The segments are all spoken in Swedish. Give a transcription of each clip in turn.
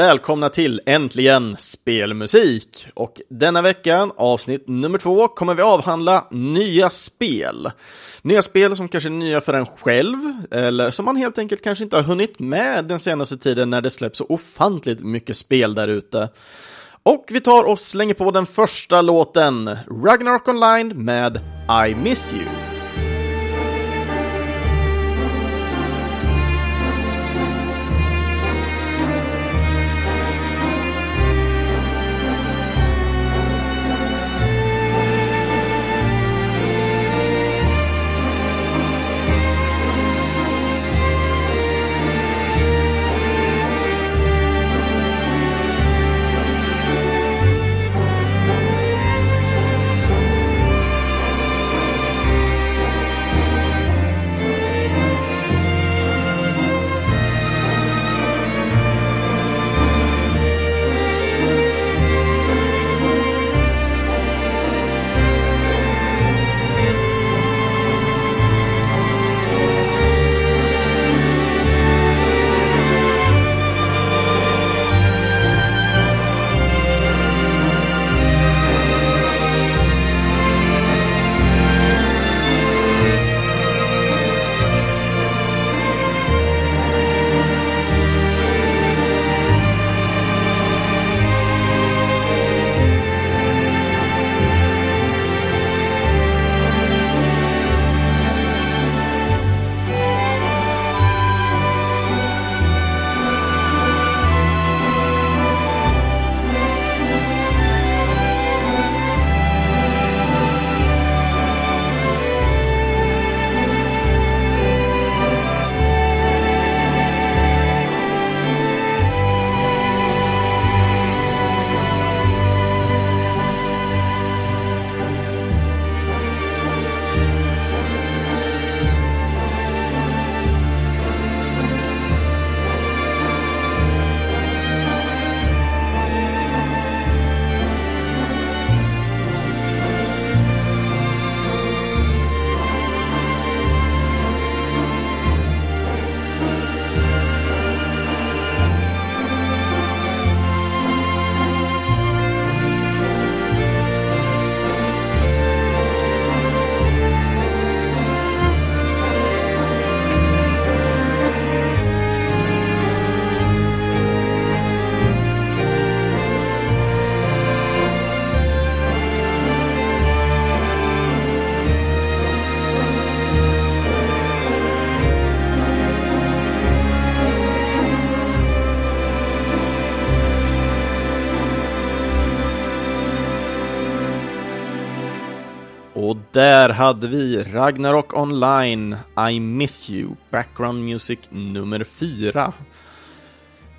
välkomna till Äntligen Spelmusik! Och denna vecka, avsnitt nummer två, kommer vi avhandla nya spel. Nya spel som kanske är nya för en själv, eller som man helt enkelt kanske inte har hunnit med den senaste tiden när det släpps så ofantligt mycket spel där ute. Och vi tar och slänger på den första låten, Ragnarok Online med I Miss You. Där hade vi Ragnarok Online, I Miss You, Background Music nummer 4.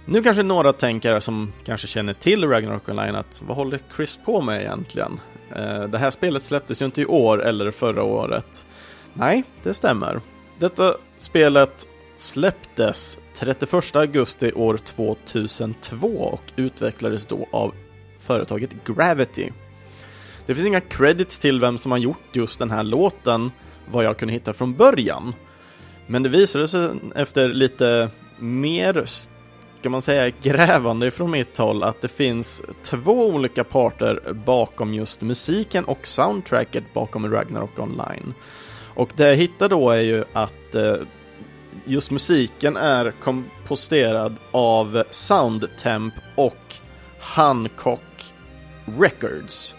Nu kanske några tänker som kanske känner till Ragnarok Online att vad håller Chris på med egentligen? Eh, det här spelet släpptes ju inte i år eller förra året. Nej, det stämmer. Detta spelet släpptes 31 augusti år 2002 och utvecklades då av företaget Gravity. Det finns inga credits till vem som har gjort just den här låten, vad jag kunde hitta från början. Men det visade sig efter lite mer, ska man säga, grävande från mitt håll att det finns två olika parter bakom just musiken och soundtracket bakom Ragnarok Online. Och det jag hittar då är ju att eh, just musiken är komposterad av Soundtemp och Hancock Records.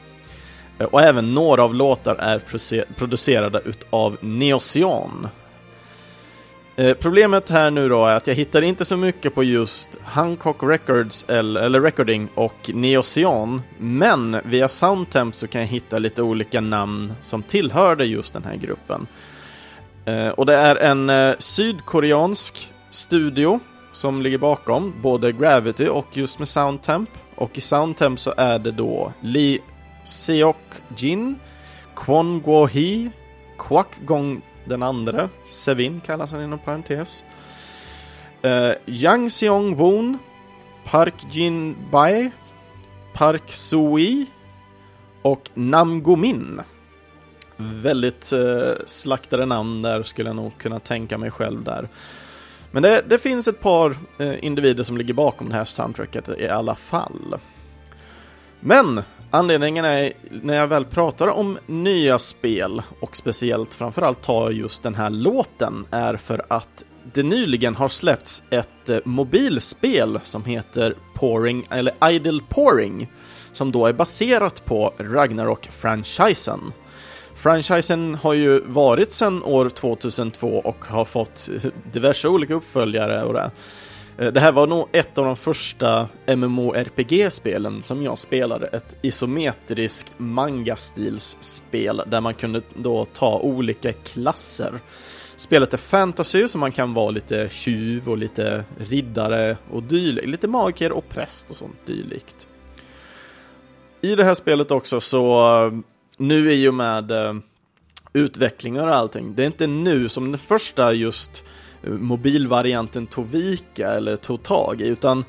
Eh, och även några av låtar är producerade utav Neocyan. Eh, problemet här nu då är att jag hittar inte så mycket på just Hancock Records eller, eller Recording och Neocyan, men via Soundtemp så kan jag hitta lite olika namn som tillhörde just den här gruppen. Eh, och det är en sydkoreansk studio som ligger bakom både Gravity och just med Soundtemp. Och i Soundtemp så är det då Lee Seok Jin, Kwon Guo Hee, Kwak Gong den andre, Sevin kallas han inom parentes. Uh, Yang Seong Woon, Park Jin Bae, Park Sui och Nam Gomin. Väldigt uh, slaktade namn där skulle jag nog kunna tänka mig själv där. Men det, det finns ett par uh, individer som ligger bakom det här soundtracket i alla fall. Men anledningen är, när jag väl pratar om nya spel och speciellt framförallt tar just den här låten, är för att det nyligen har släppts ett eh, mobilspel som heter Pouring, eller Idle Pouring, som då är baserat på Ragnarok-franchisen. Franchisen har ju varit sedan år 2002 och har fått diverse olika uppföljare och det. Eh, det här var nog ett av de första MMORPG-spelen som jag spelade, ett isometriskt manga-stilsspel där man kunde då ta olika klasser. Spelet är fantasy, så man kan vara lite tjuv och lite riddare och dylikt, lite magiker och präst och sånt dylikt. I det här spelet också så, eh, nu i och med utvecklingen utvecklingar och allting, det är inte nu som den första just mobilvarianten Tovika eller tog tag i, utan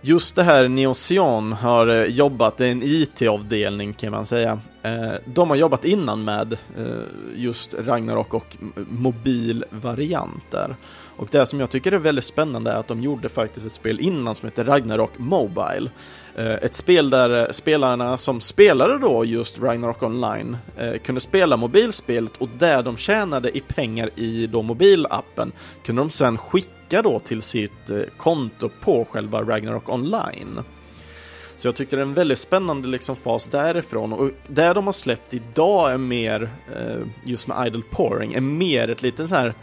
just det här Neocyan har eh, jobbat, det är en IT-avdelning kan man säga. Eh, de har jobbat innan med eh, just Ragnarok och mobilvarianter. Och det som jag tycker är väldigt spännande är att de gjorde faktiskt ett spel innan som heter Ragnarok Mobile. Eh, ett spel där spelarna som spelade då just Ragnarok Online kunde spela mobilspelet och det de tjänade i pengar i då mobilappen kunde de sedan skicka då till sitt konto på själva Ragnarok Online. Så jag tyckte det är en väldigt spännande liksom fas därifrån och det de har släppt idag är mer, eh, just med Idle Pouring, är mer ett litet så här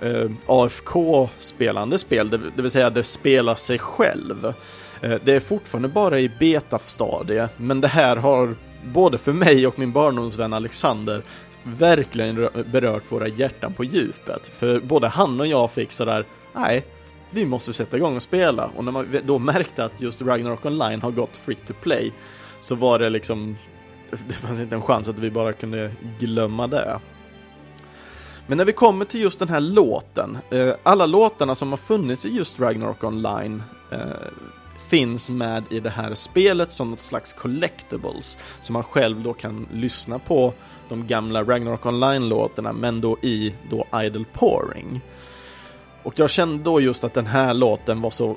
eh, AFK-spelande spel, det, vill säga det spelar sig själv. Eh, det är fortfarande bara i beta-stadie, men det här har både för mig och min barndomsvän Alexander verkligen berört våra hjärtan på djupet. För både han och jag fick sådär, nej, vi måste sätta igång och spela. Och när man då märkte att just Ragnarok Online har gått free to play så var det liksom, det fanns inte en chans att vi bara kunde glömma det. Men när vi kommer till just den här låten, eh, alla låtarna som har funnits i just Ragnarok Online eh, finns med i det här spelet som något slags collectibles, så man själv då kan lyssna på de gamla Ragnarok Online-låtarna, men då i då Idle Pouring. Och jag kände då just att den här låten var så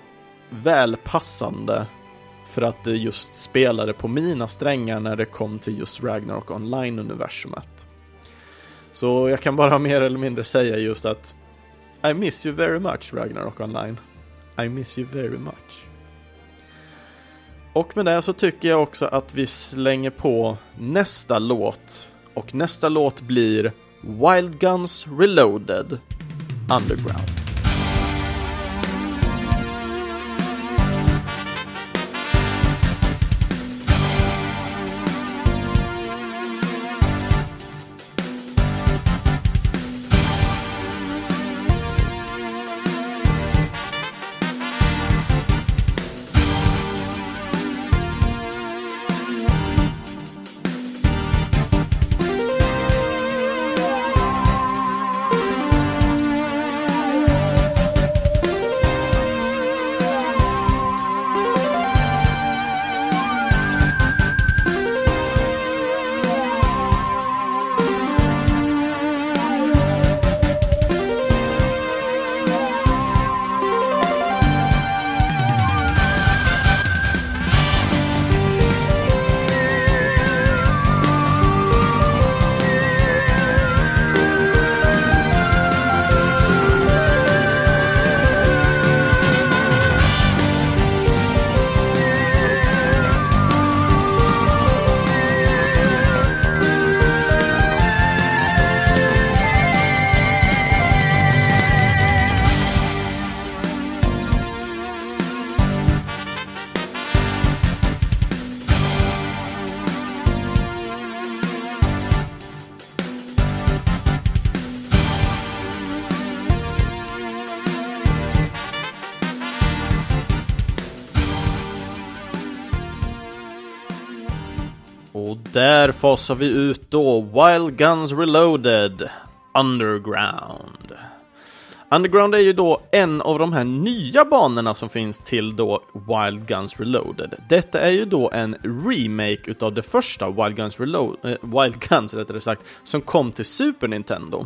välpassande för att det just spelade på mina strängar när det kom till just Ragnarok Online-universumet. Så jag kan bara mer eller mindre säga just att I miss you very much Ragnarok Online. I miss you very much. Och med det så tycker jag också att vi slänger på nästa låt. Och nästa låt blir Wild Guns Reloaded Underground. Här fasar vi ut då Wild Guns Reloaded Underground. Underground är ju då en av de här nya banorna som finns till då Wild Guns Reloaded. Detta är ju då en remake utav det första Wild Guns Reload, äh, eh, Wild Guns rättare sagt, som kom till Super Nintendo.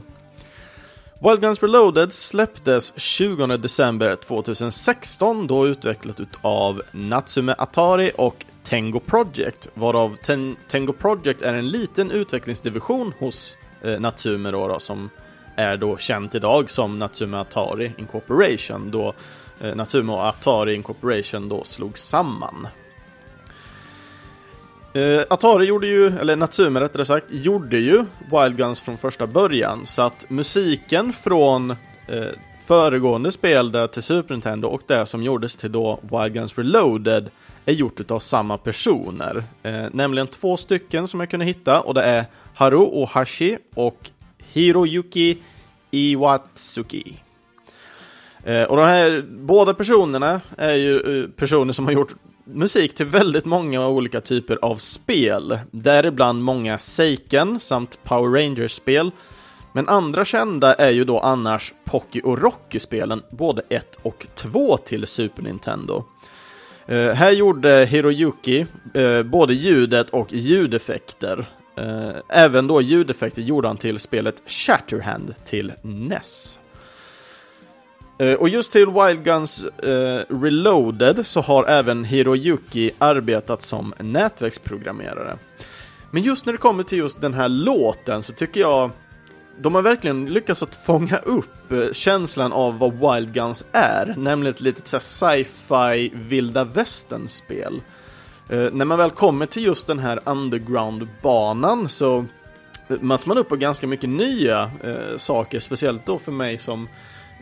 Wild Guns Reloaded släpptes 20 december 2016, då utvecklat utav Natsume Atari och Tengo Project, varav Ten Tengo Project är en liten utvecklingsdivision hos eh, Natsume då, då, som är då känt idag som Natsume Atari Incorporation, då eh, Natsume och Atari Incorporation då slog samman. Eh, Atari gjorde ju, eller Natsume rättare sagt, gjorde ju Wild Guns från första början, så att musiken från eh, föregående spel där till Super Nintendo och det som gjordes till då Wild Guns Reloaded är gjort av samma personer. Eh, nämligen två stycken som jag kunde hitta och det är Haru Ohashi och Hiroyuki Iwatsuki. Eh, och de här båda personerna är ju eh, personer som har gjort musik till väldigt många olika typer av spel, däribland många Seiken samt Power Rangers-spel. Men andra kända är ju då annars Pocky och Rocky-spelen, både 1 och 2 till Super Nintendo. Uh, här gjorde Hiroyuki uh, både ljudet och ljudeffekter. Uh, även då ljudeffekter gjorde han till spelet Shatterhand till NES. Och just till Wild Guns uh, Reloaded så har även Hiroyuki arbetat som nätverksprogrammerare. Men just när det kommer till just den här låten så tycker jag de har verkligen lyckats att fånga upp eh, känslan av vad Wild Guns är, nämligen ett litet sci-fi vilda västern-spel. Eh, när man väl kommer till just den här underground-banan så eh, möts man upp på ganska mycket nya saker, speciellt då för mig som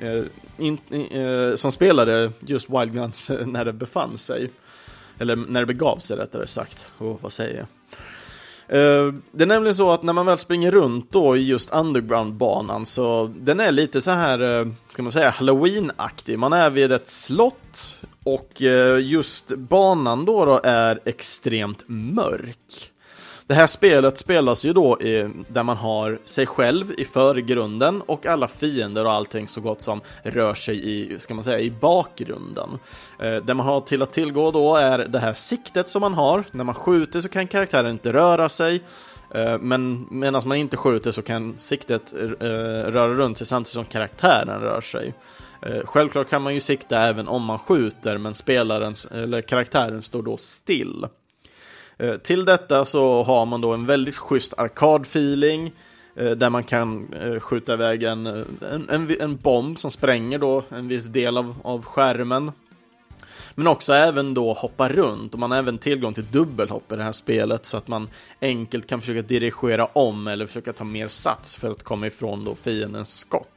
Eh, in, eh, som spelade just Wild Guns när det befann sig. Eller när det begav sig rättare sagt. Och vad säger jag? Eh, det är nämligen så att när man väl springer runt då i just underground-banan så den är lite så här, eh, ska man säga, halloween-aktig. Man är vid ett slott och eh, just banan då, då är extremt mörk. Det här spelet spelas ju då i, där man har sig själv i förgrunden och alla fiender och allting så gott som rör sig i, ska man säga, i bakgrunden. Eh, det man har till att tillgå då är det här siktet som man har. När man skjuter så kan karaktären inte röra sig. Eh, men medan man inte skjuter så kan siktet eh, röra runt sig samtidigt som karaktären rör sig. Eh, självklart kan man ju sikta även om man skjuter, men spelaren, eller karaktären står då still. Eh, till detta så har man då en väldigt schysst arkadfeeling eh, där man kan eh, skjuta iväg en, en, en, en, bomb som spränger då en viss del av, av skärmen. Men också även då hoppa runt och man har även tillgång till dubbelhopp i det här spelet så att man enkelt kan försöka dirigera om eller försöka ta mer sats för att komma ifrån då fiendens skott.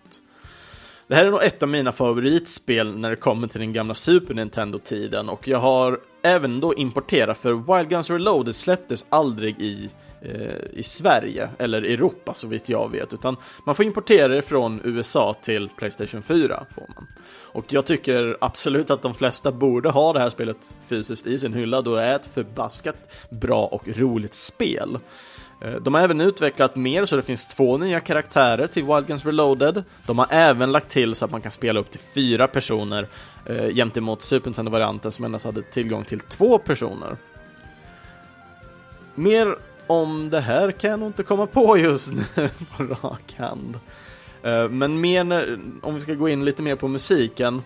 Det här är nog ett av mina favoritspel när det kommer till den gamla Super Nintendo-tiden och jag har även då importera för Wild Guns Reloaded släpptes aldrig i, eh, i Sverige eller Europa så vitt jag vet utan man får importera det från USA till Playstation 4 får man. Och jag tycker absolut att de flesta borde ha det här spelet fysiskt i sin hylla då det är ett förbaskat bra och roligt spel. Eh, de har även utvecklat mer så det finns två nya karaktärer till Wild Guns Reloaded. De har även lagt till så att man kan spela upp till fyra personer eh, jämt Super Nintendo-varianten som endast hade tillgång till två personer. Mer om det här kan jag nog inte komma på just nu på rak hand. Eh, men mer när, om vi ska gå in lite mer på musiken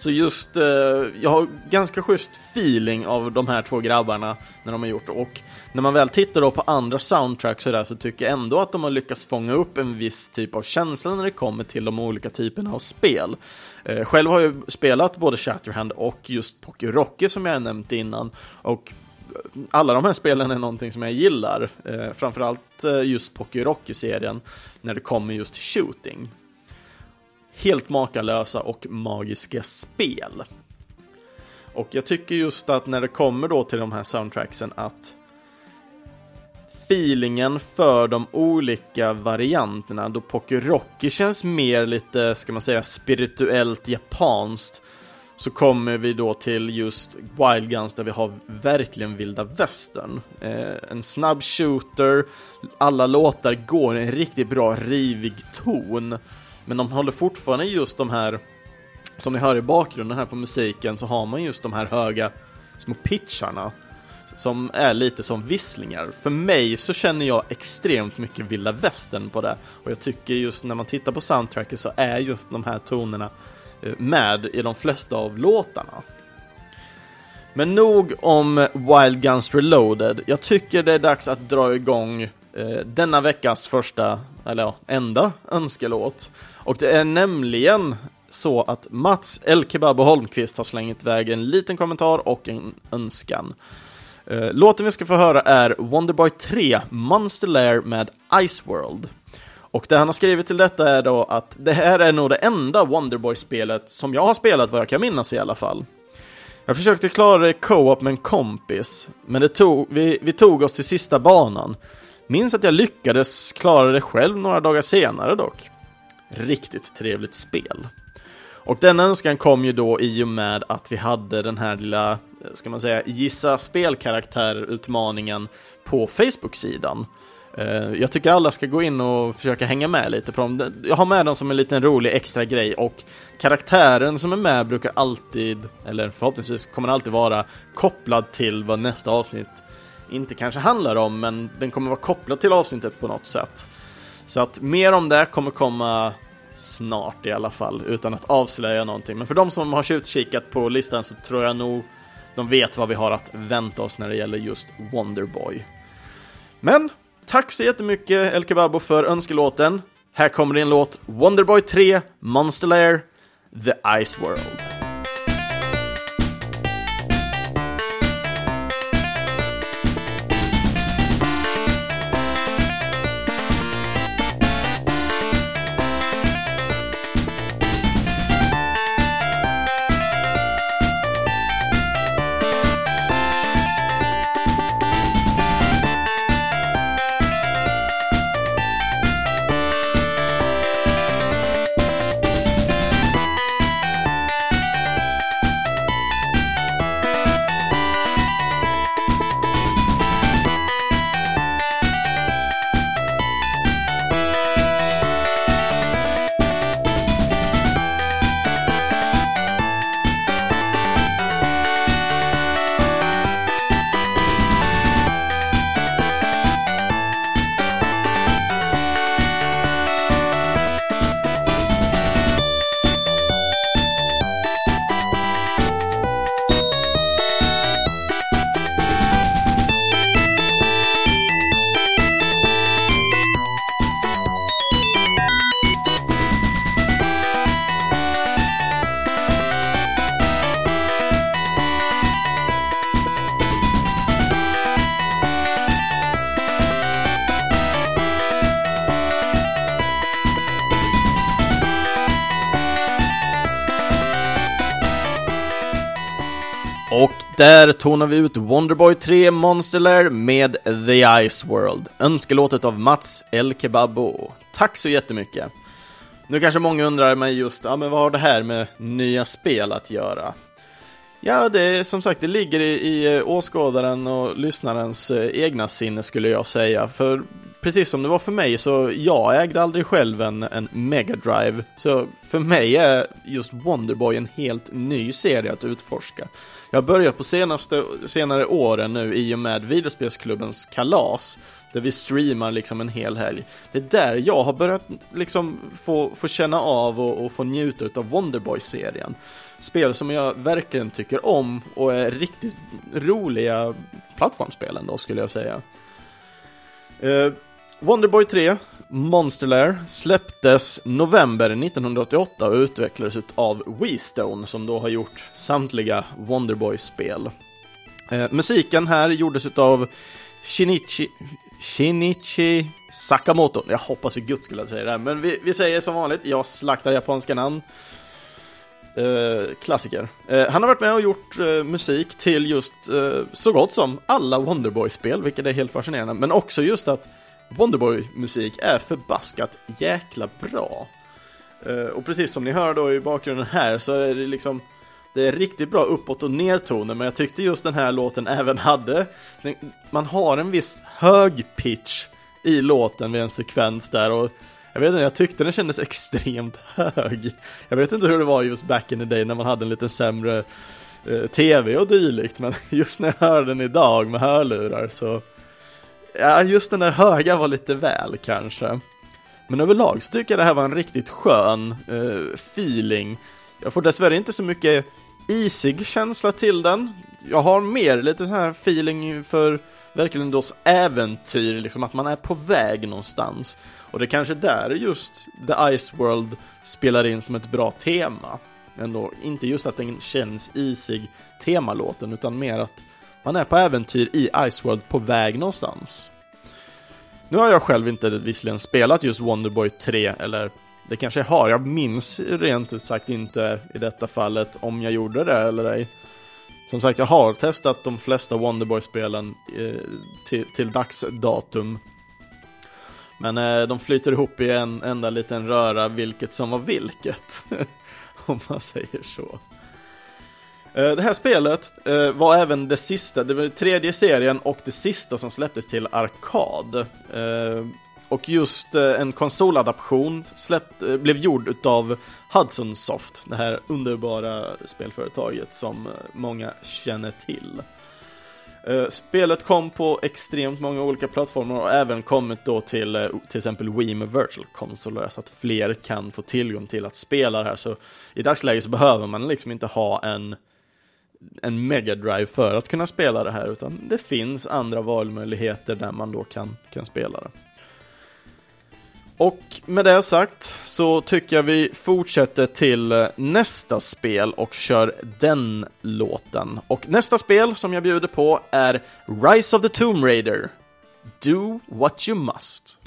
så just, eh, jag har ganska schysst feeling av de här två grabbarna när de har gjort det. Och när man väl tittar då på andra soundtracks och där så tycker jag ändå att de har lyckats fånga upp en viss typ av känsla när det kommer till de olika typerna av spel. Eh, själv har jag spelat både Shatterhand och just Pocky Rocky som jag nämnt innan. Och eh, alla de här spelen är någonting som jag gillar. Eh, framförallt eh, just Pocky Rocky-serien när det kommer just till shooting helt makalösa och magiska spel. Och jag tycker just att när det kommer då till de här soundtracksen att feelingen för de olika varianterna då Pocky Rocky känns mer lite, ska man säga, spirituellt japanskt så kommer vi då till just Wild Guns där vi har verkligen vilda västern. Eh, en snabb shooter, alla låtar går i en riktigt bra rivig ton men de håller fortfarande just de här, som ni hör i bakgrunden här på musiken, så har man just de här höga små pitcharna. som är lite som visslingar. För mig så känner jag extremt mycket vilda västern på det. Och jag tycker just när man tittar på soundtracket så är just de här tonerna eh, med i de flesta av låtarna. Men nog om Wild Guns Reloaded. Jag tycker det är dags att dra igång eh, denna veckas första, eller ja, enda önskelåt. Och det är nämligen så att Mats El Kebab och Holmqvist har slängt iväg en liten kommentar och en önskan. Eh, låten vi ska få höra är Wonderboy 3 Monster Lair med Ice World. Och det han har skrivit till detta är då att det här är nog det enda Wonderboy-spelet som jag har spelat vad jag kan minnas i alla fall. Jag försökte klara det co-op med en kompis, men det tog, vi, vi tog oss till sista banan. Minns att jag lyckades klara det själv några dagar senare dock. Riktigt trevligt spel. Och denna önskan kom ju då i och med att vi hade den här lilla, ska man säga, gissa spelkaraktär-utmaningen på Facebook-sidan. Eh, jag tycker alla ska gå in och försöka hänga med lite på dem. Jag har med dem som en liten rolig extra grej och karaktären som är med brukar alltid, eller förhoppningsvis kommer alltid vara kopplad till vad nästa avsnitt inte kanske handlar om, men den kommer vara kopplad till avsnittet på något sätt. Så att mer om det kommer komma snart i alla fall, utan att avslöja någonting. Men för de som har tjuvkikat på listan så tror jag nog de vet vad vi har att vänta oss när det gäller just Wonderboy. Men tack så jättemycket El Kebabo för önskelåten. Här kommer din låt Wonderboy 3 Monster Lair The Ice World. Där tonar vi ut Wonderboy 3 Monster Lair med The Ice World, önskelåtet av Mats El Kebabo. Tack så jättemycket! Nu kanske många undrar mig just, ja men vad har det här med nya spel att göra? Ja, det är som sagt, det ligger i, i eh, åskådaren och lyssnarens eh, egna sinne skulle jag säga. För precis som det var för mig så jag ägde aldrig själv en, en Mega Drive. Så för mig är just Wonderboy en helt ny serie att utforska. Jag har börjat på senaste, senare åren nu i och med videospelsklubbens kalas. Där vi streamar liksom en hel helg. Det är där jag har börjat liksom få, få känna av och, och få njuta av Wonderboy-serien. Spel som jag verkligen tycker om och är riktigt roliga plattformsspel ändå, skulle jag säga. Uh, Wonderboy 3, Monster Lair, släpptes november 1988 och utvecklades av WeStone som då har gjort samtliga Wonderboy-spel. Eh, musiken här gjordes av Shinichi, Shinichi Sakamoto. Jag hoppas för guds skulle jag säga det här, men vi, vi säger som vanligt, jag slaktar japanska namn. Eh, klassiker. Eh, han har varit med och gjort eh, musik till just eh, så gott som alla Wonderboy-spel, vilket är helt fascinerande, men också just att Wonderboy-musik är förbaskat jäkla bra. Eh, och precis som ni hör då i bakgrunden här så är det liksom det är riktigt bra uppåt och nertoner men jag tyckte just den här låten även hade man har en viss hög pitch i låten vid en sekvens där och jag vet inte, jag tyckte den kändes extremt hög. Jag vet inte hur det var just back in the day när man hade en lite sämre eh, tv och dylikt, men just när jag hör den idag med hörlurar så Ja, just den där höga var lite väl kanske. Men överlag så tycker jag det här var en riktigt skön eh, feeling. Jag får dessvärre inte så mycket isig känsla till den. Jag har mer lite så här feeling för verkligen då äventyr, liksom att man är på väg någonstans. Och det är kanske där just The Ice World spelar in som ett bra tema. Ändå, inte just att den känns isig temalåten, utan mer att man är på äventyr i Iceworld på väg någonstans. Nu har jag själv inte visserligen spelat just Wonderboy 3, eller det kanske jag har, jag minns rent ut sagt inte i detta fallet om jag gjorde det eller ej. Som sagt, jag har testat de flesta Wonderboy-spelen eh, till, till dagsdatum. Men eh, de flyter ihop i en enda liten röra, vilket som var vilket. om man säger så. Eh, det här spelet eh, var även det sista, det var tredje serien och det sista som släpptes till arkad. Eh, och just en konsoladaption släppt, blev gjord utav Hudson Soft, det här underbara spelföretaget som många känner till. Spelet kom på extremt många olika plattformar och även kommit då till till exempel Wii med Virtual Console så att fler kan få tillgång till att spela det här. Så i dagsläget så behöver man liksom inte ha en en Mega Drive för att kunna spela det här, utan det finns andra valmöjligheter där man då kan, kan spela det. Och med det sagt så tycker jag vi fortsätter till eh, nästa spel och kör den låten. Och nästa spel som jag bjuder på är Rise of the Tomb Raider. Do what you must.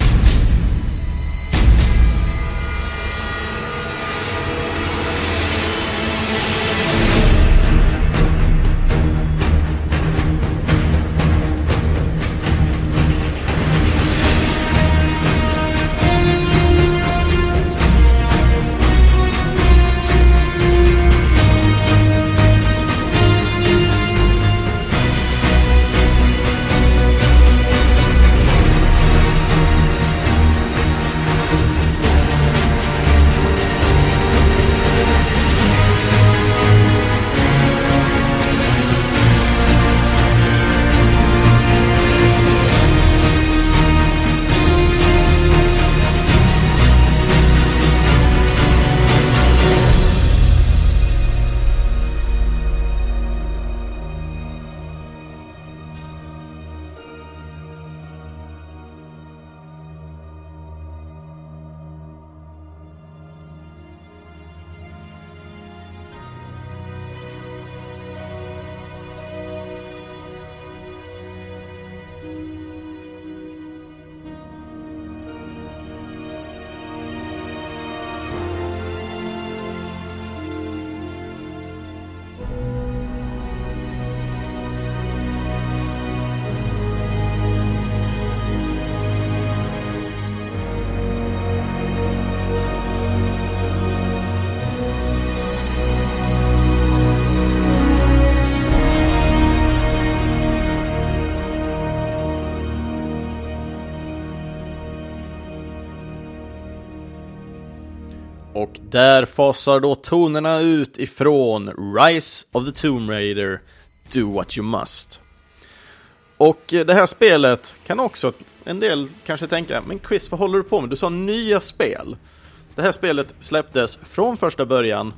Där fasar då tonerna ut ifrån Rise of the Tomb Raider, Do What You Must. Och eh, det här spelet kan också en del kanske tänka, men Chris vad håller du på med? Du sa nya spel. Så det här spelet släpptes från första början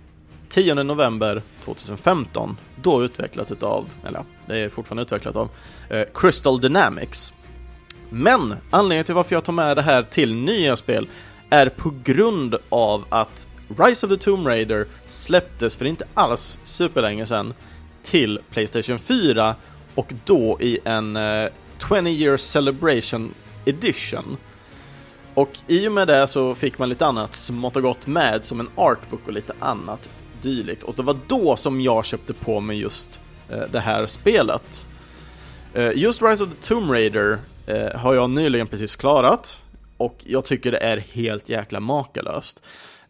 10 november 2015, då utvecklat utav, eller det är fortfarande utvecklat av, eh, Crystal Dynamics. Men anledningen till varför jag tar med det här till nya spel är på grund av att Rise of the Tomb Raider släpptes för inte alls superlänge sedan till Playstation 4 och då i en eh, 20 year celebration edition. Och i och med det så fick man lite annat smått och gott med som en artbook och lite annat dylikt. Och det var då som jag köpte på mig just eh, det här spelet. Eh, just Rise of the Tomb Raider eh, har jag nyligen precis klarat och jag tycker det är helt jäkla makalöst.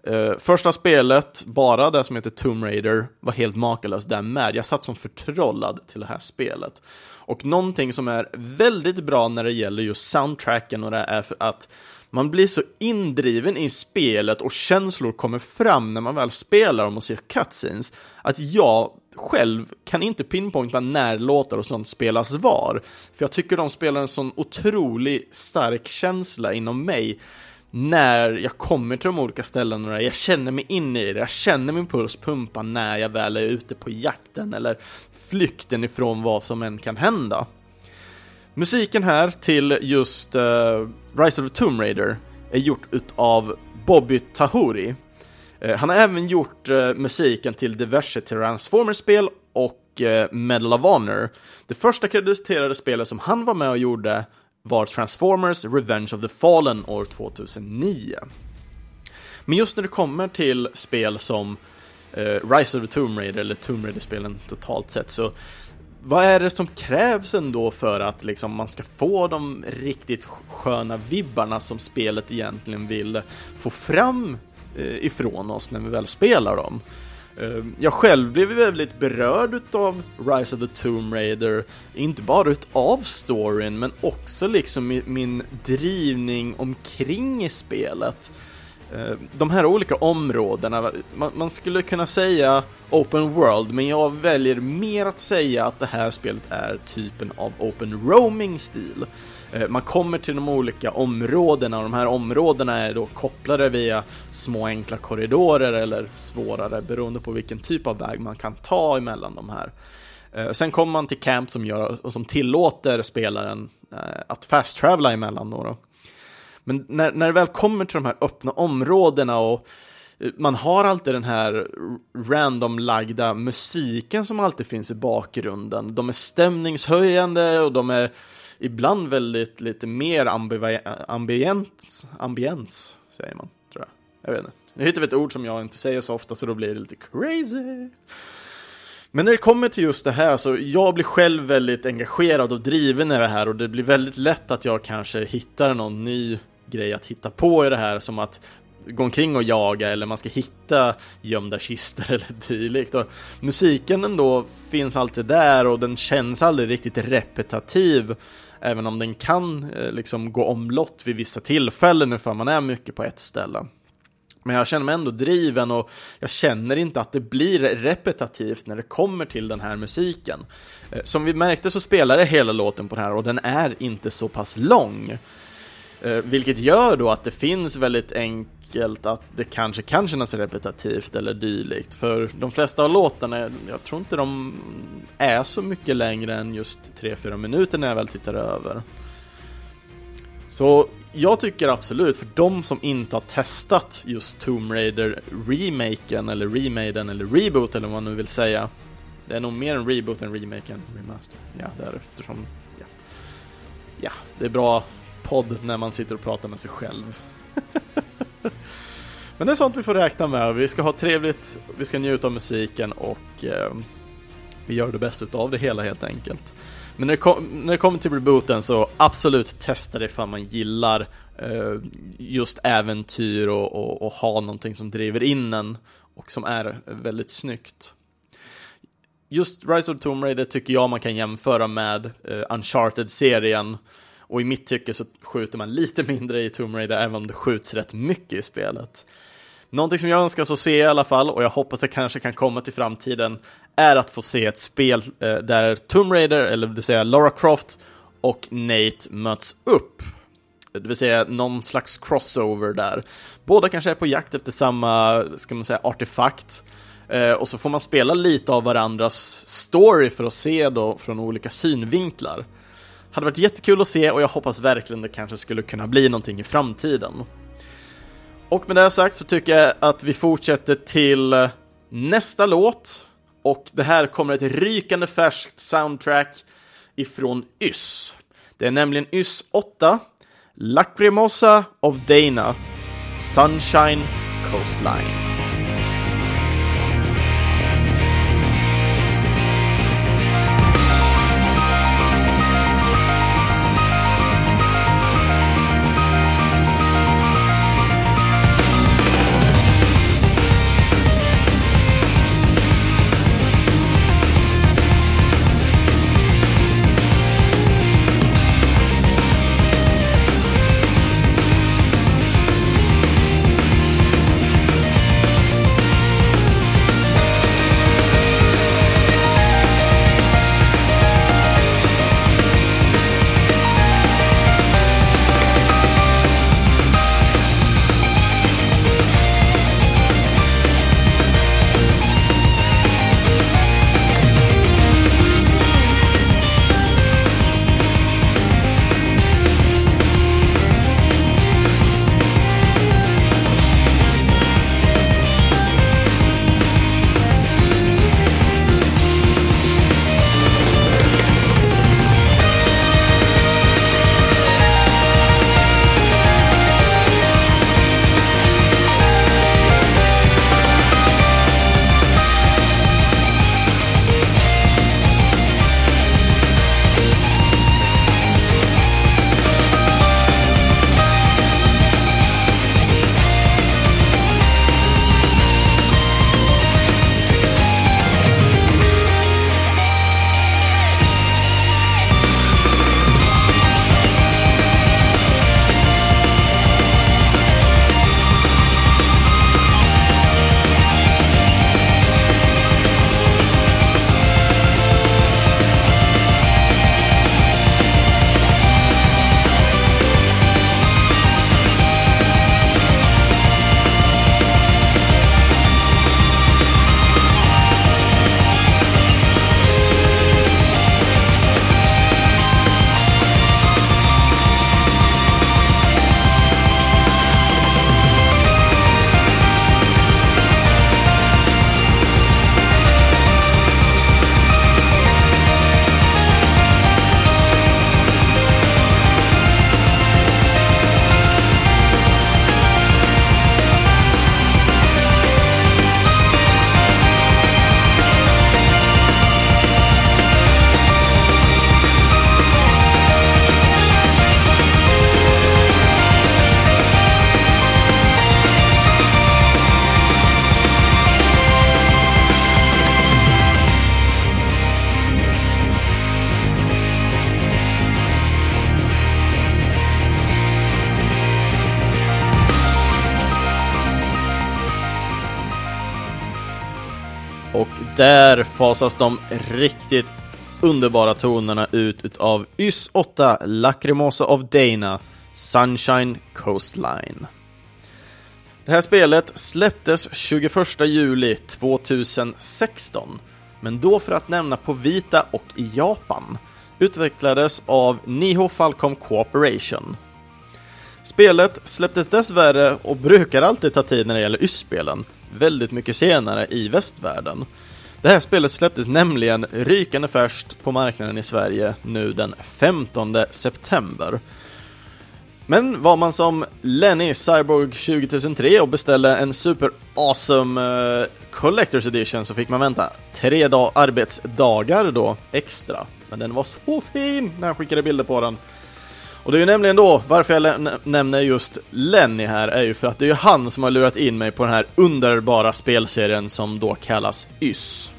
Uh, första spelet, bara det som heter Tomb Raider, var helt makalöst där med. Jag satt som förtrollad till det här spelet. Och någonting som är väldigt bra när det gäller just soundtracken och det är för att man blir så indriven i spelet och känslor kommer fram när man väl spelar dem och ser cutscenes, att jag själv kan inte pinpointa när låtar och sånt spelas var. För jag tycker de spelar en sån otrolig stark känsla inom mig när jag kommer till de olika ställena, jag känner mig inne i det, jag känner min puls pumpa när jag väl är ute på jakten eller flykten ifrån vad som än kan hända. Musiken här till just uh, Rise of the Tomb Raider är gjort utav Bobby Tahuri. Uh, han har även gjort uh, musiken till diverse Transformers-spel och Medal of Honor. Det första krediterade spelet som han var med och gjorde var Transformers Revenge of the Fallen år 2009. Men just när det kommer till spel som eh, Rise of the Tomb Raider, eller Tomb Raider-spelen totalt sett, så vad är det som krävs ändå för att liksom man ska få de riktigt sköna vibbarna som spelet egentligen vill få fram eh, ifrån oss när vi väl spelar dem? Ehm, jag själv blev väldigt berörd av Rise of the Tomb Raider, inte bara utav storyn men också liksom min drivning omkring i spelet. Ehm, de här olika områdena, man, skulle kunna säga open world, men jag väljer mer att säga att det här spelet är typen av open roaming-stil. Eh, man kommer till de olika områdena och de här områdena är då kopplade via små enkla korridorer eller svårare beroende på vilken typ av väg man kan ta emellan de här. Eh, sen kommer man till camp som, gör, och som tillåter spelaren eh, att fast-travela emellan då. då. Men när, när det väl kommer till de här öppna områdena och man har alltid den här random-lagda musiken som alltid finns i bakgrunden. De är stämningshöjande och de är ibland väldigt lite mer ambiens, ambiens, säger man, tror jag. Jag vet inte. Nu hittar ett ord som jag inte säger så ofta så då blir det lite crazy. Men när det kommer till just det här så jag blir själv väldigt engagerad och driven i det här och det blir väldigt lätt att jag kanske hittar någon ny grej att hitta på i det här som att gå omkring och jaga eller man ska hitta gömda kister eller dylikt. Och musiken ändå finns alltid där och den känns aldrig riktigt repetitiv även om den kan eh, liksom gå omlott vid vissa tillfällen för man är mycket på ett ställe. Men jag känner mig ändå driven och jag känner inte att det blir repetitivt när det kommer till den här musiken. Eh, som vi märkte så spelar det hela låten på den här och den är inte så pass lång. Eh, vilket gör då att det finns väldigt enkelt att det kanske kan kännas repetitivt eller dylikt. För de flesta av låtarna, jag tror inte de är så mycket längre än just 3-4 minuter när jag väl tittar över. Så jag tycker absolut, för de som inte har testat just Tomb Raider remaken eller remaden eller reboot eller vad man nu vill säga. Det är nog mer en reboot än remake än remaster. Ja, därefter som, ja. ja, det är bra podd när man sitter och pratar med sig själv. Men det är sånt vi får räkna med. Vi ska ha trevligt, vi ska njuta av musiken och eh, vi gör det bästa av det hela helt enkelt. Men när det, kom, när det kommer till rebooten så absolut testa det ifall man gillar eh, just äventyr och, och, och, ha någonting som driver in en och som är väldigt snyggt. Just Rise of the Tomb Raider tycker jag man kan jämföra med eh, Uncharted-serien och i mitt tycke så skjuter man lite mindre i Tomb Raider även om det skjuts rätt mycket i spelet. Någonting som jag önskar så se i alla fall, och jag hoppas det kanske kan komma till framtiden, är att få se ett spel eh, där Tomb Raider, eller det vill säga Lara Croft, och Nate möts upp. Det vill säga någon slags crossover där. Båda kanske är på jakt efter samma, ska man säga, artefakt. Eh, och så får man spela lite av varandras story för att se då från olika synvinklar. Hade varit jättekul att se och jag hoppas verkligen det kanske skulle kunna bli någonting i framtiden. Och med det sagt så tycker jag att vi fortsätter till nästa låt. Och det här kommer ett rykande färskt soundtrack ifrån YS. Det är nämligen YS 8, Lacrimosa of Dana, Sunshine Coastline. Där fasas de riktigt underbara tonerna ut utav YS 8 Lacrimosa of Dana Sunshine Coastline. Det här spelet släpptes 21 juli 2016, men då för att nämna på Vita och i Japan. Utvecklades av Niho Falcom Cooperation. Spelet släpptes dessvärre, och brukar alltid ta tid när det gäller YS-spelen, väldigt mycket senare i västvärlden. Det här spelet släpptes nämligen rykande färskt på marknaden i Sverige nu den 15 september. Men var man som Lenny Cyborg 2003 och beställde en super awesome uh, Collector's Edition så fick man vänta tre dag arbetsdagar då extra. Men den var så fin när jag skickade bilder på den. Och det är ju nämligen då, varför jag nämner just Lenny här, är ju för att det är ju han som har lurat in mig på den här underbara spelserien som då kallas YS.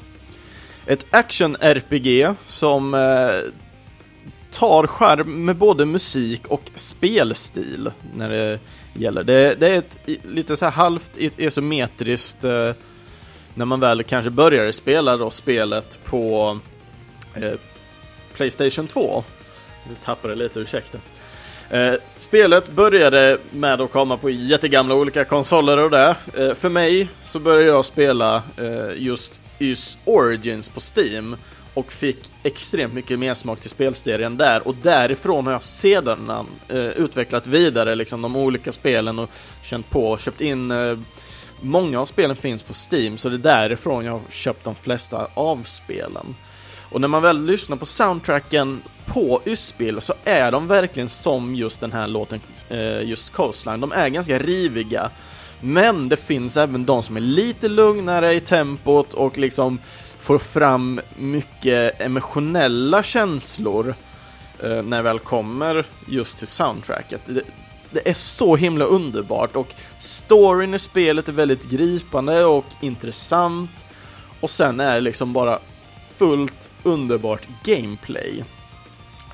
Ett action-RPG som eh, tar skärm med både musik och spelstil när det gäller. Det, det är ett lite så här halvt isometriskt eh, när man väl kanske börjar spela då spelet på eh, Playstation 2. Nu tappade lite, ursäkta. Eh, spelet började med att komma på jättegamla olika konsoler och det. Eh, för mig så började jag spela eh, just YS Origins på Steam och fick extremt mycket mer smak till spelserien där och därifrån har jag sedan eh, utvecklat vidare liksom de olika spelen och känt på och köpt in eh, Många av spelen finns på Steam så det är därifrån jag har köpt de flesta av spelen. Och när man väl lyssnar på soundtracken på YS-spel så är de verkligen som just den här låten, eh, just Coastline. De är ganska riviga. Men det finns även de som är lite lugnare i tempot och liksom får fram mycket emotionella känslor eh, när det väl kommer just till soundtracket. Det, det, är så himla underbart och storyn i spelet är väldigt gripande och intressant och sen är det liksom bara fullt underbart gameplay.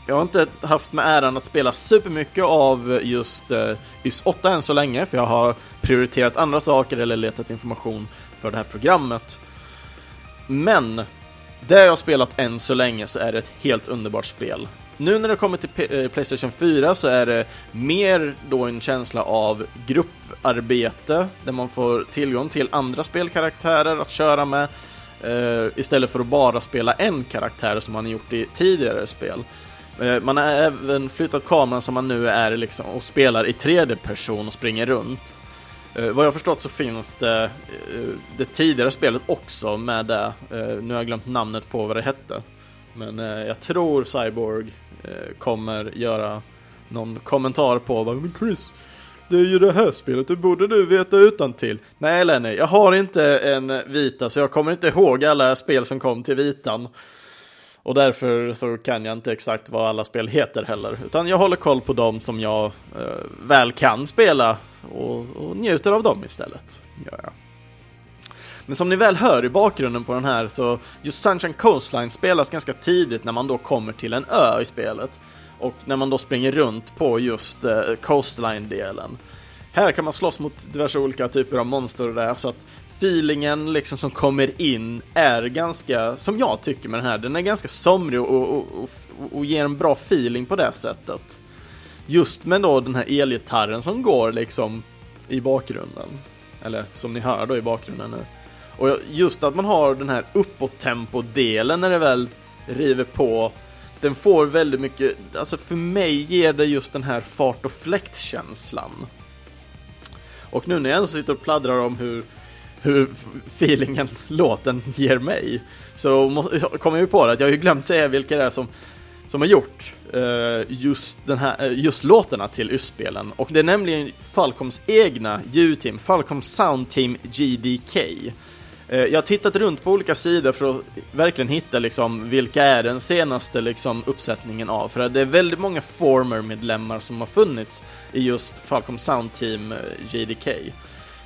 Jag har inte haft med äran att spela supermycket av just uh, YS 8 än så länge, för jag har prioriterat andra saker eller letat information för det här programmet. Men det jag har spelat än så länge så är det ett helt underbart spel. Nu när det kommer till P eh, Playstation 4 så är det mer då en känsla av grupparbete där man får tillgång till andra spelkaraktärer att köra med eh, istället för att bara spela en karaktär som man gjort i tidigare spel. Eh, man har även flyttat kameran som man nu är liksom och spelar i tredje person och springer runt. Uh, vad jag förstått så finns det uh, det tidigare spelet också med det. Uh, nu har jag glömt namnet på vad det hette. Men jag tror Cyborg kommer göra någon kommentar på vad Men Chris, det är ju det här spelet, det borde du veta utan till. Nej Lenny, jag har inte en vita så jag kommer inte ihåg alla spel som kom till vitan. Och därför så kan jag inte exakt vad alla spel heter heller. Utan jag håller koll på dem som jag eh, väl kan spela och, och njuter av dem istället. Gör jag. Men som ni väl hör i bakgrunden på den här så just Sunshine Coastline spelas ganska tidigt när man då kommer till en ö i spelet. Och när man då springer runt på just eh, Coastline-delen. Här kan man slåss mot diverse olika typer av monster och där så att feelingen liksom som kommer in är ganska, som jag tycker med den här, den är ganska somrig och, och, och, och ger en bra feeling på det sättet. Just med då den här elgitarren som går liksom i bakgrunden. Eller som ni hör då i bakgrunden nu. Och just att man har den här uppåt-tempo-delen när det väl river på. Den får väldigt mycket, alltså för mig ger det just den här fart och fläkt-känslan. Och nu när jag ändå sitter och pladdrar om hur hur feelingen låten ger mig. Så kommer jag ju på det att jag har ju glömt säga vilka det är som, som har gjort eh, just, den här, eh, just låtarna till YS-spelen. Och det är nämligen Falcoms egna ljudteam, Falcom Sound Team GDK. Eh, jag har tittat runt på olika sidor för att verkligen hitta liksom vilka är den senaste liksom uppsättningen av. För det är väldigt många former-medlemmar som har funnits i just Falcom Sound Team GDK.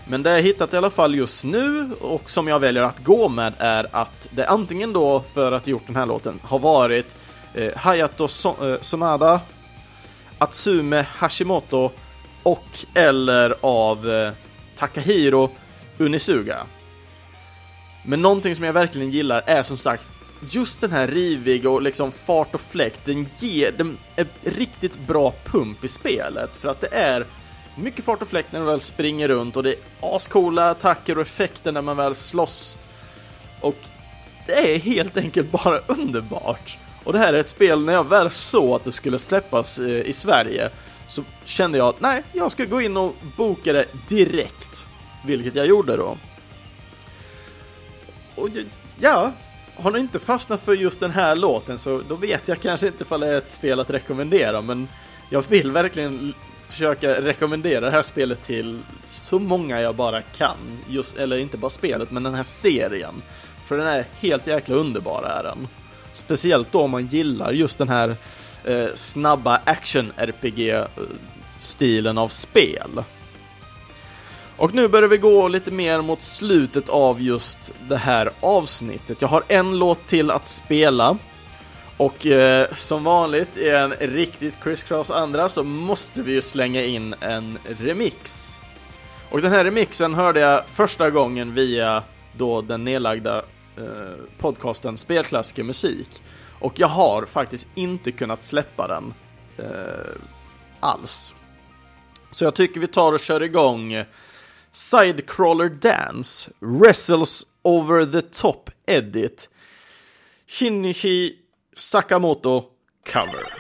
Men det jag hittat i alla fall just nu och som jag väljer att gå med är att det antingen då för att gjort den här låten har varit eh, Hayato so eh, Sonada, Atsume Hashimoto och eller av eh, Takahiro Unisuga. Men någonting som jag verkligen gillar är som sagt just den här rivig och liksom fart och fläkt, den ger den är riktigt bra pump i spelet för att det är mycket fart och fläkt när man väl springer runt och det är ascoola attacker och effekter när man väl slåss. Och det är helt enkelt bara underbart. Och det här är ett spel, när jag väl såg att det skulle släppas eh, i Sverige så kände jag att nej, jag ska gå in och boka det direkt. Vilket jag gjorde då. Och ja, har ni inte fastnat för just den här låten så då vet jag kanske inte ifall det är ett spel att rekommendera men jag vill verkligen försöka rekommendera det här spelet till så många jag bara kan. Just, eller inte bara spelet, men den här serien. För den är helt jäkla underbar är den. Speciellt då om man gillar just den här eh, snabba action-RPG-stilen av spel. Och nu börjar vi gå lite mer mot slutet av just det här avsnittet. Jag har en låt till att spela. Och eh, som vanligt i en riktigt crisscross andra så måste vi ju slänga in en remix. Och den här remixen hörde jag första gången via då den nedlagda eh, podcasten Spelklassiker Musik. Och jag har faktiskt inte kunnat släppa den eh, alls. Så jag tycker vi tar och kör igång Sidecrawler Dance, Wrestles Over the Top Edit, Shinichi Sakamoto cover.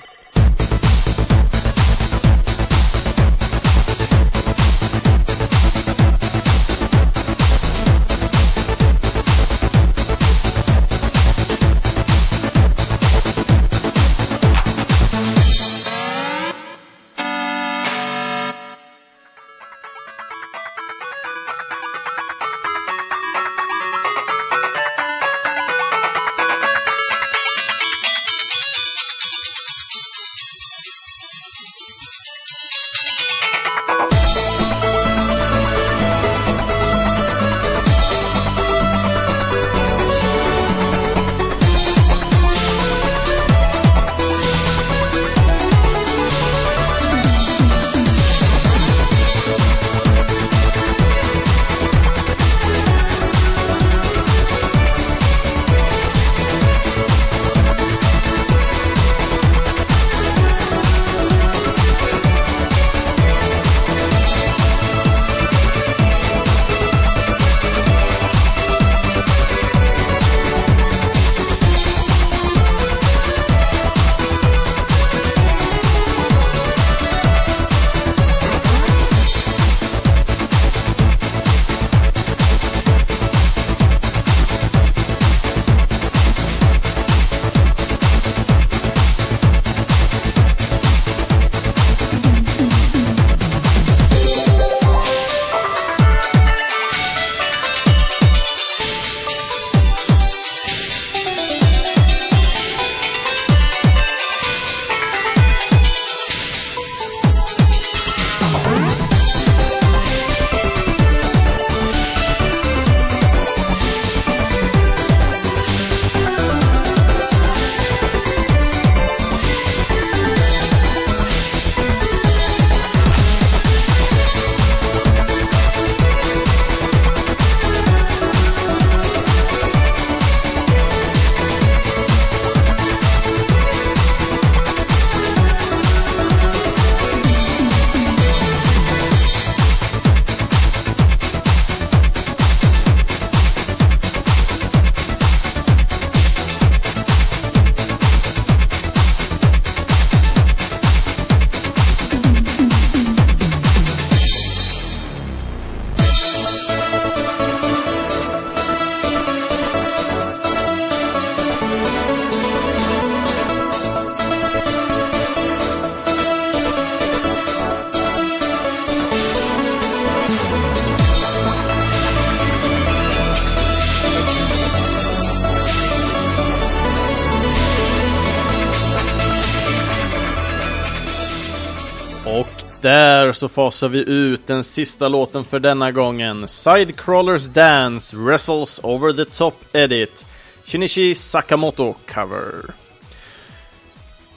Där så fasar vi ut den sista låten för denna gången. Sidecrawlers Dance Wrestles Over the Top Edit. Shinichi Sakamoto cover.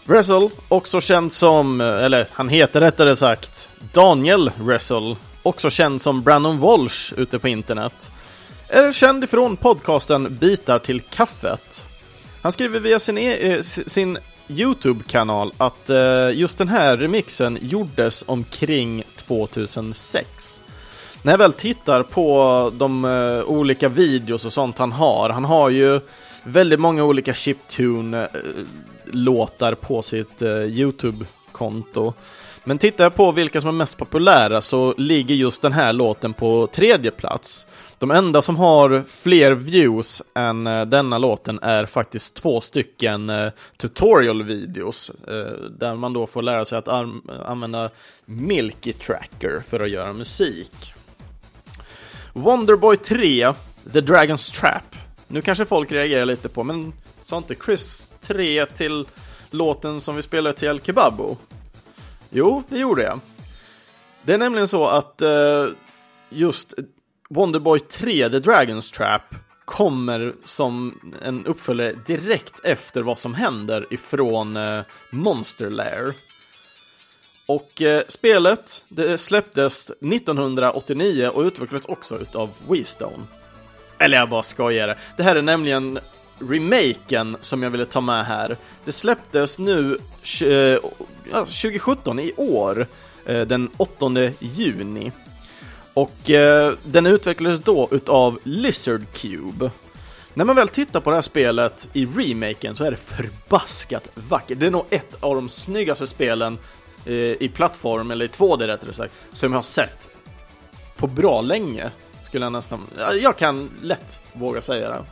Wrestle, också känd som, eller han heter rättare sagt, Daniel Wrestle, också känd som Brandon Walsh ute på internet. är känd ifrån podcasten Bitar till kaffet. Han skriver via sin, e eh, sin YouTube-kanal att eh, just den här remixen gjordes omkring 2006. När jag väl tittar på de eh, olika videos och sånt han har, han har ju väldigt många olika chiptune-låtar på sitt eh, YouTube-konto. Men tittar jag på vilka som är mest populära så ligger just den här låten på tredje plats. De enda som har fler views än eh, denna låten är faktiskt två stycken eh, tutorial-videos eh, där man då får lära sig att använda Milky Tracker för att göra musik. Wonderboy 3, The Dragon's Trap. Nu kanske folk reagerar lite på, men sa inte Chris 3 till låten som vi spelade till El Kebabo? Jo, det gjorde jag. Det är nämligen så att just Wonderboy 3, The Dragon's Trap, kommer som en uppföljare direkt efter vad som händer ifrån eh, Monster Lair. Och eh, spelet det släpptes 1989 och utvecklades också utav WeStone. Eller jag bara skojar. Det här är nämligen remaken som jag ville ta med här. Det släpptes nu eh, 2017, i år, eh, den 8 juni. Och eh, den utvecklades då utav Lizard Cube. När man väl tittar på det här spelet i remaken så är det förbaskat vackert. Det är nog ett av de snyggaste spelen eh, i plattform, eller i 2D rättare sagt, som jag har sett på bra länge. Skulle jag nästan, jag kan lätt våga säga det.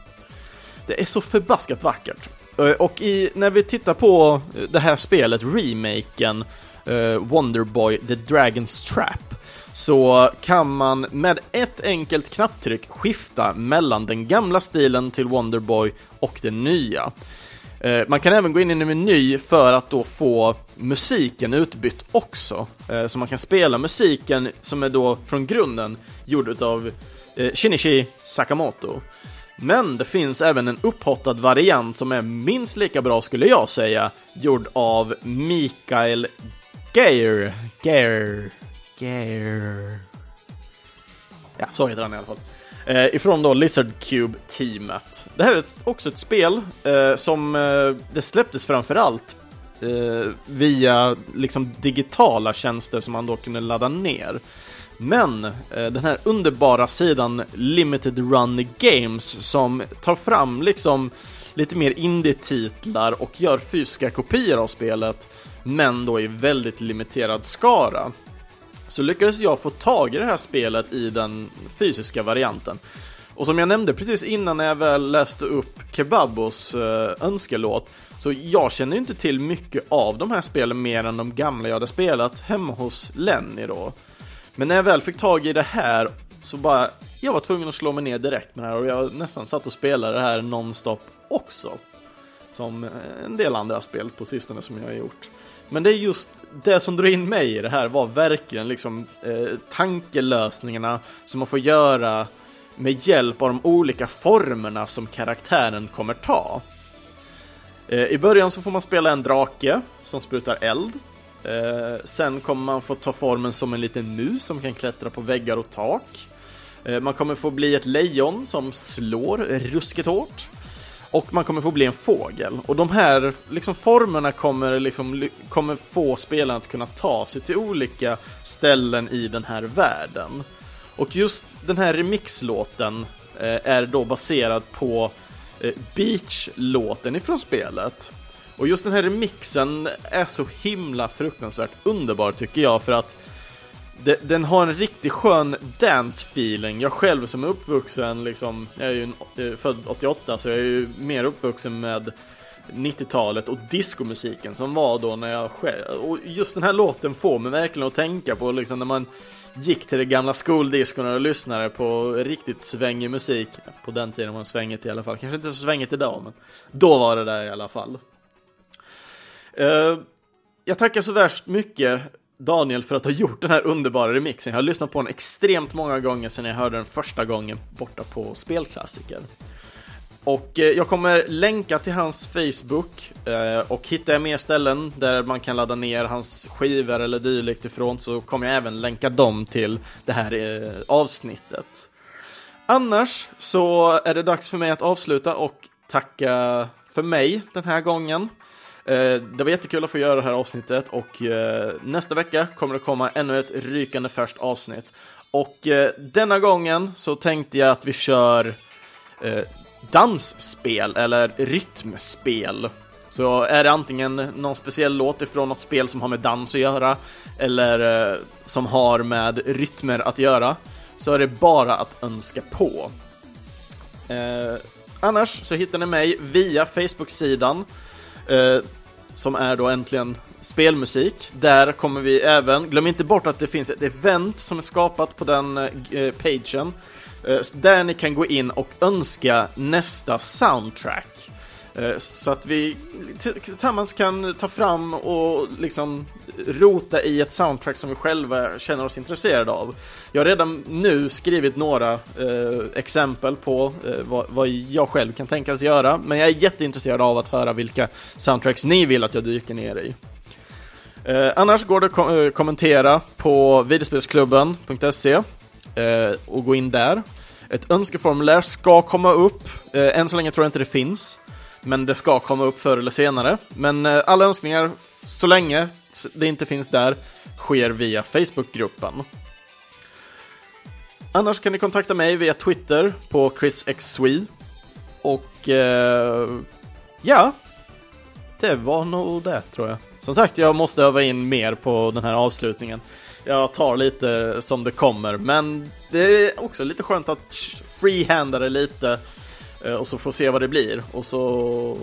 Det är så förbaskat vackert. Eh, och i, när vi tittar på det här spelet, remaken, eh, Wonderboy The Dragon's Trap, så kan man med ett enkelt knapptryck skifta mellan den gamla stilen till Wonderboy och den nya. Eh, man kan även gå in i en meny för att då få musiken utbytt också. Eh, så man kan spela musiken som är då från grunden gjord av eh, Shinichi Sakamoto. Men det finns även en upphottad variant som är minst lika bra skulle jag säga, gjord av Mikael Geir. Geir. Scare. Ja, så heter han i alla fall. Eh, ifrån då Lizard Cube-teamet. Det här är ett, också ett spel eh, som eh, det släpptes framförallt eh, via liksom digitala tjänster som man då kunde ladda ner. Men eh, den här underbara sidan Limited Run Games som tar fram liksom lite mer indie-titlar och gör fysiska kopior av spelet men då i väldigt limiterad skara så lyckades jag få tag i det här spelet i den fysiska varianten. Och som jag nämnde precis innan när jag väl läste upp Kebabos eh, önskelåt, så jag känner inte till mycket av de här spelen mer än de gamla jag hade spelat hemma hos Lenny då. Men när jag väl fick tag i det här så bara, jag var tvungen att slå mig ner direkt med det här och jag nästan satt och spelade det här nonstop också. Som eh, en del andra spel på sistone som jag har gjort. Men det är just det som drog in mig i det här var verkligen liksom eh, tankelösningarna som man får göra med hjälp av de olika formerna som karaktären kommer ta. Eh, I början så får man spela en drake som sprutar eld. Eh, sen kommer man få ta formen som en liten mus som kan klättra på väggar och tak. Eh, man kommer få bli ett lejon som slår ruskigt hårt. Och man kommer få bli en fågel. Och de här liksom, formerna kommer, liksom, kommer få spelaren att kunna ta sig till olika ställen i den här världen. Och just den här remixlåten eh, är då baserad på eh, Beach-låten ifrån spelet. Och just den här remixen är så himla fruktansvärt underbar tycker jag för att den har en riktigt skön dance-feeling. Jag själv som är uppvuxen, liksom, jag är ju eh, född 88, så jag är ju mer uppvuxen med 90-talet och diskomusiken som var då när jag själv, och just den här låten får mig verkligen att tänka på liksom när man gick till det gamla skoldiskorna och lyssnade på riktigt svängig musik. På den tiden var det svängigt i alla fall, kanske inte så svängigt idag, men då var det där i alla fall. Uh, jag tackar så värst mycket Daniel för att ha gjort den här underbara remixen. Jag har lyssnat på den extremt många gånger sedan jag hörde den första gången borta på Spelklassiker. Och eh, jag kommer länka till hans Facebook eh, och hittar jag mer ställen där man kan ladda ner hans skivor eller dylikt ifrån så kommer jag även länka dem till det här eh, avsnittet. Annars så är det dags för mig att avsluta och tacka för mig den här gången. Eh, det var jättekul att få göra det här avsnittet och eh, nästa vecka kommer det komma ännu ett rykande färskt avsnitt. Och eh, denna gången så tänkte jag att vi kör dansspel eller rytmspel. Så är det antingen någon speciell låt ifrån något spel som har med dans att göra eller som har med rytmer att göra så är det bara att önska på. Eh, annars så hittar ni mig via Facebook-sidan eh, som är då äntligen spelmusik. Där kommer vi även, glöm inte bort att det finns ett event som är skapat på den eh, eh pagen eh, där ni kan gå in och önska nästa soundtrack. Eh, så att vi tillsammans kan ta fram och liksom rota i ett soundtrack som vi själva känner oss intresserade av. Jag har redan nu skrivit några eh, exempel på eh, vad, vad, jag själv kan tänkas göra, men jag är jätteintresserad av att höra vilka soundtracks ni vill att jag dyker ner i. Eh, annars går det att kom eh, kommentera på videospelsklubben.se eh, och gå in där. Ett önskeformulär ska komma upp, eh, än så länge tror jag inte det finns men det ska komma upp förr eller senare. Men eh, alla önskningar, så länge det inte finns där, sker via Facebookgruppen. Annars kan ni kontakta mig via Twitter på chrisxswe. Och eh, ja, det var nog det tror jag. Som sagt, jag måste öva in mer på den här avslutningen. Jag tar lite som det kommer, men det är också lite skönt att freehanda det lite Eh, Eh, och så får se vad det blir och så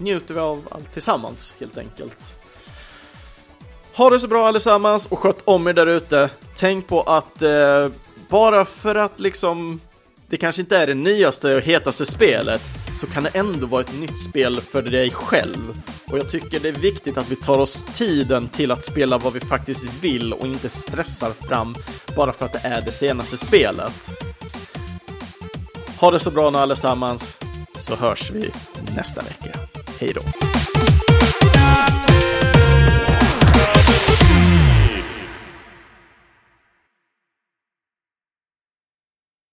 njuter vi av allt tillsammans helt enkelt. Ha det så bra allesammans och sköt om er där ute. Tänk på att eh, bara för att liksom det kanske inte är det nyaste och hetaste spelet så kan det ändå vara ett nytt spel för dig själv. Och jag tycker det är viktigt att vi tar oss tiden till att spela vad vi faktiskt vill och inte stressar fram bara för att det är det senaste spelet. Ha det så bra nu allesammans, så hörs vi nästa vecka. Hej då!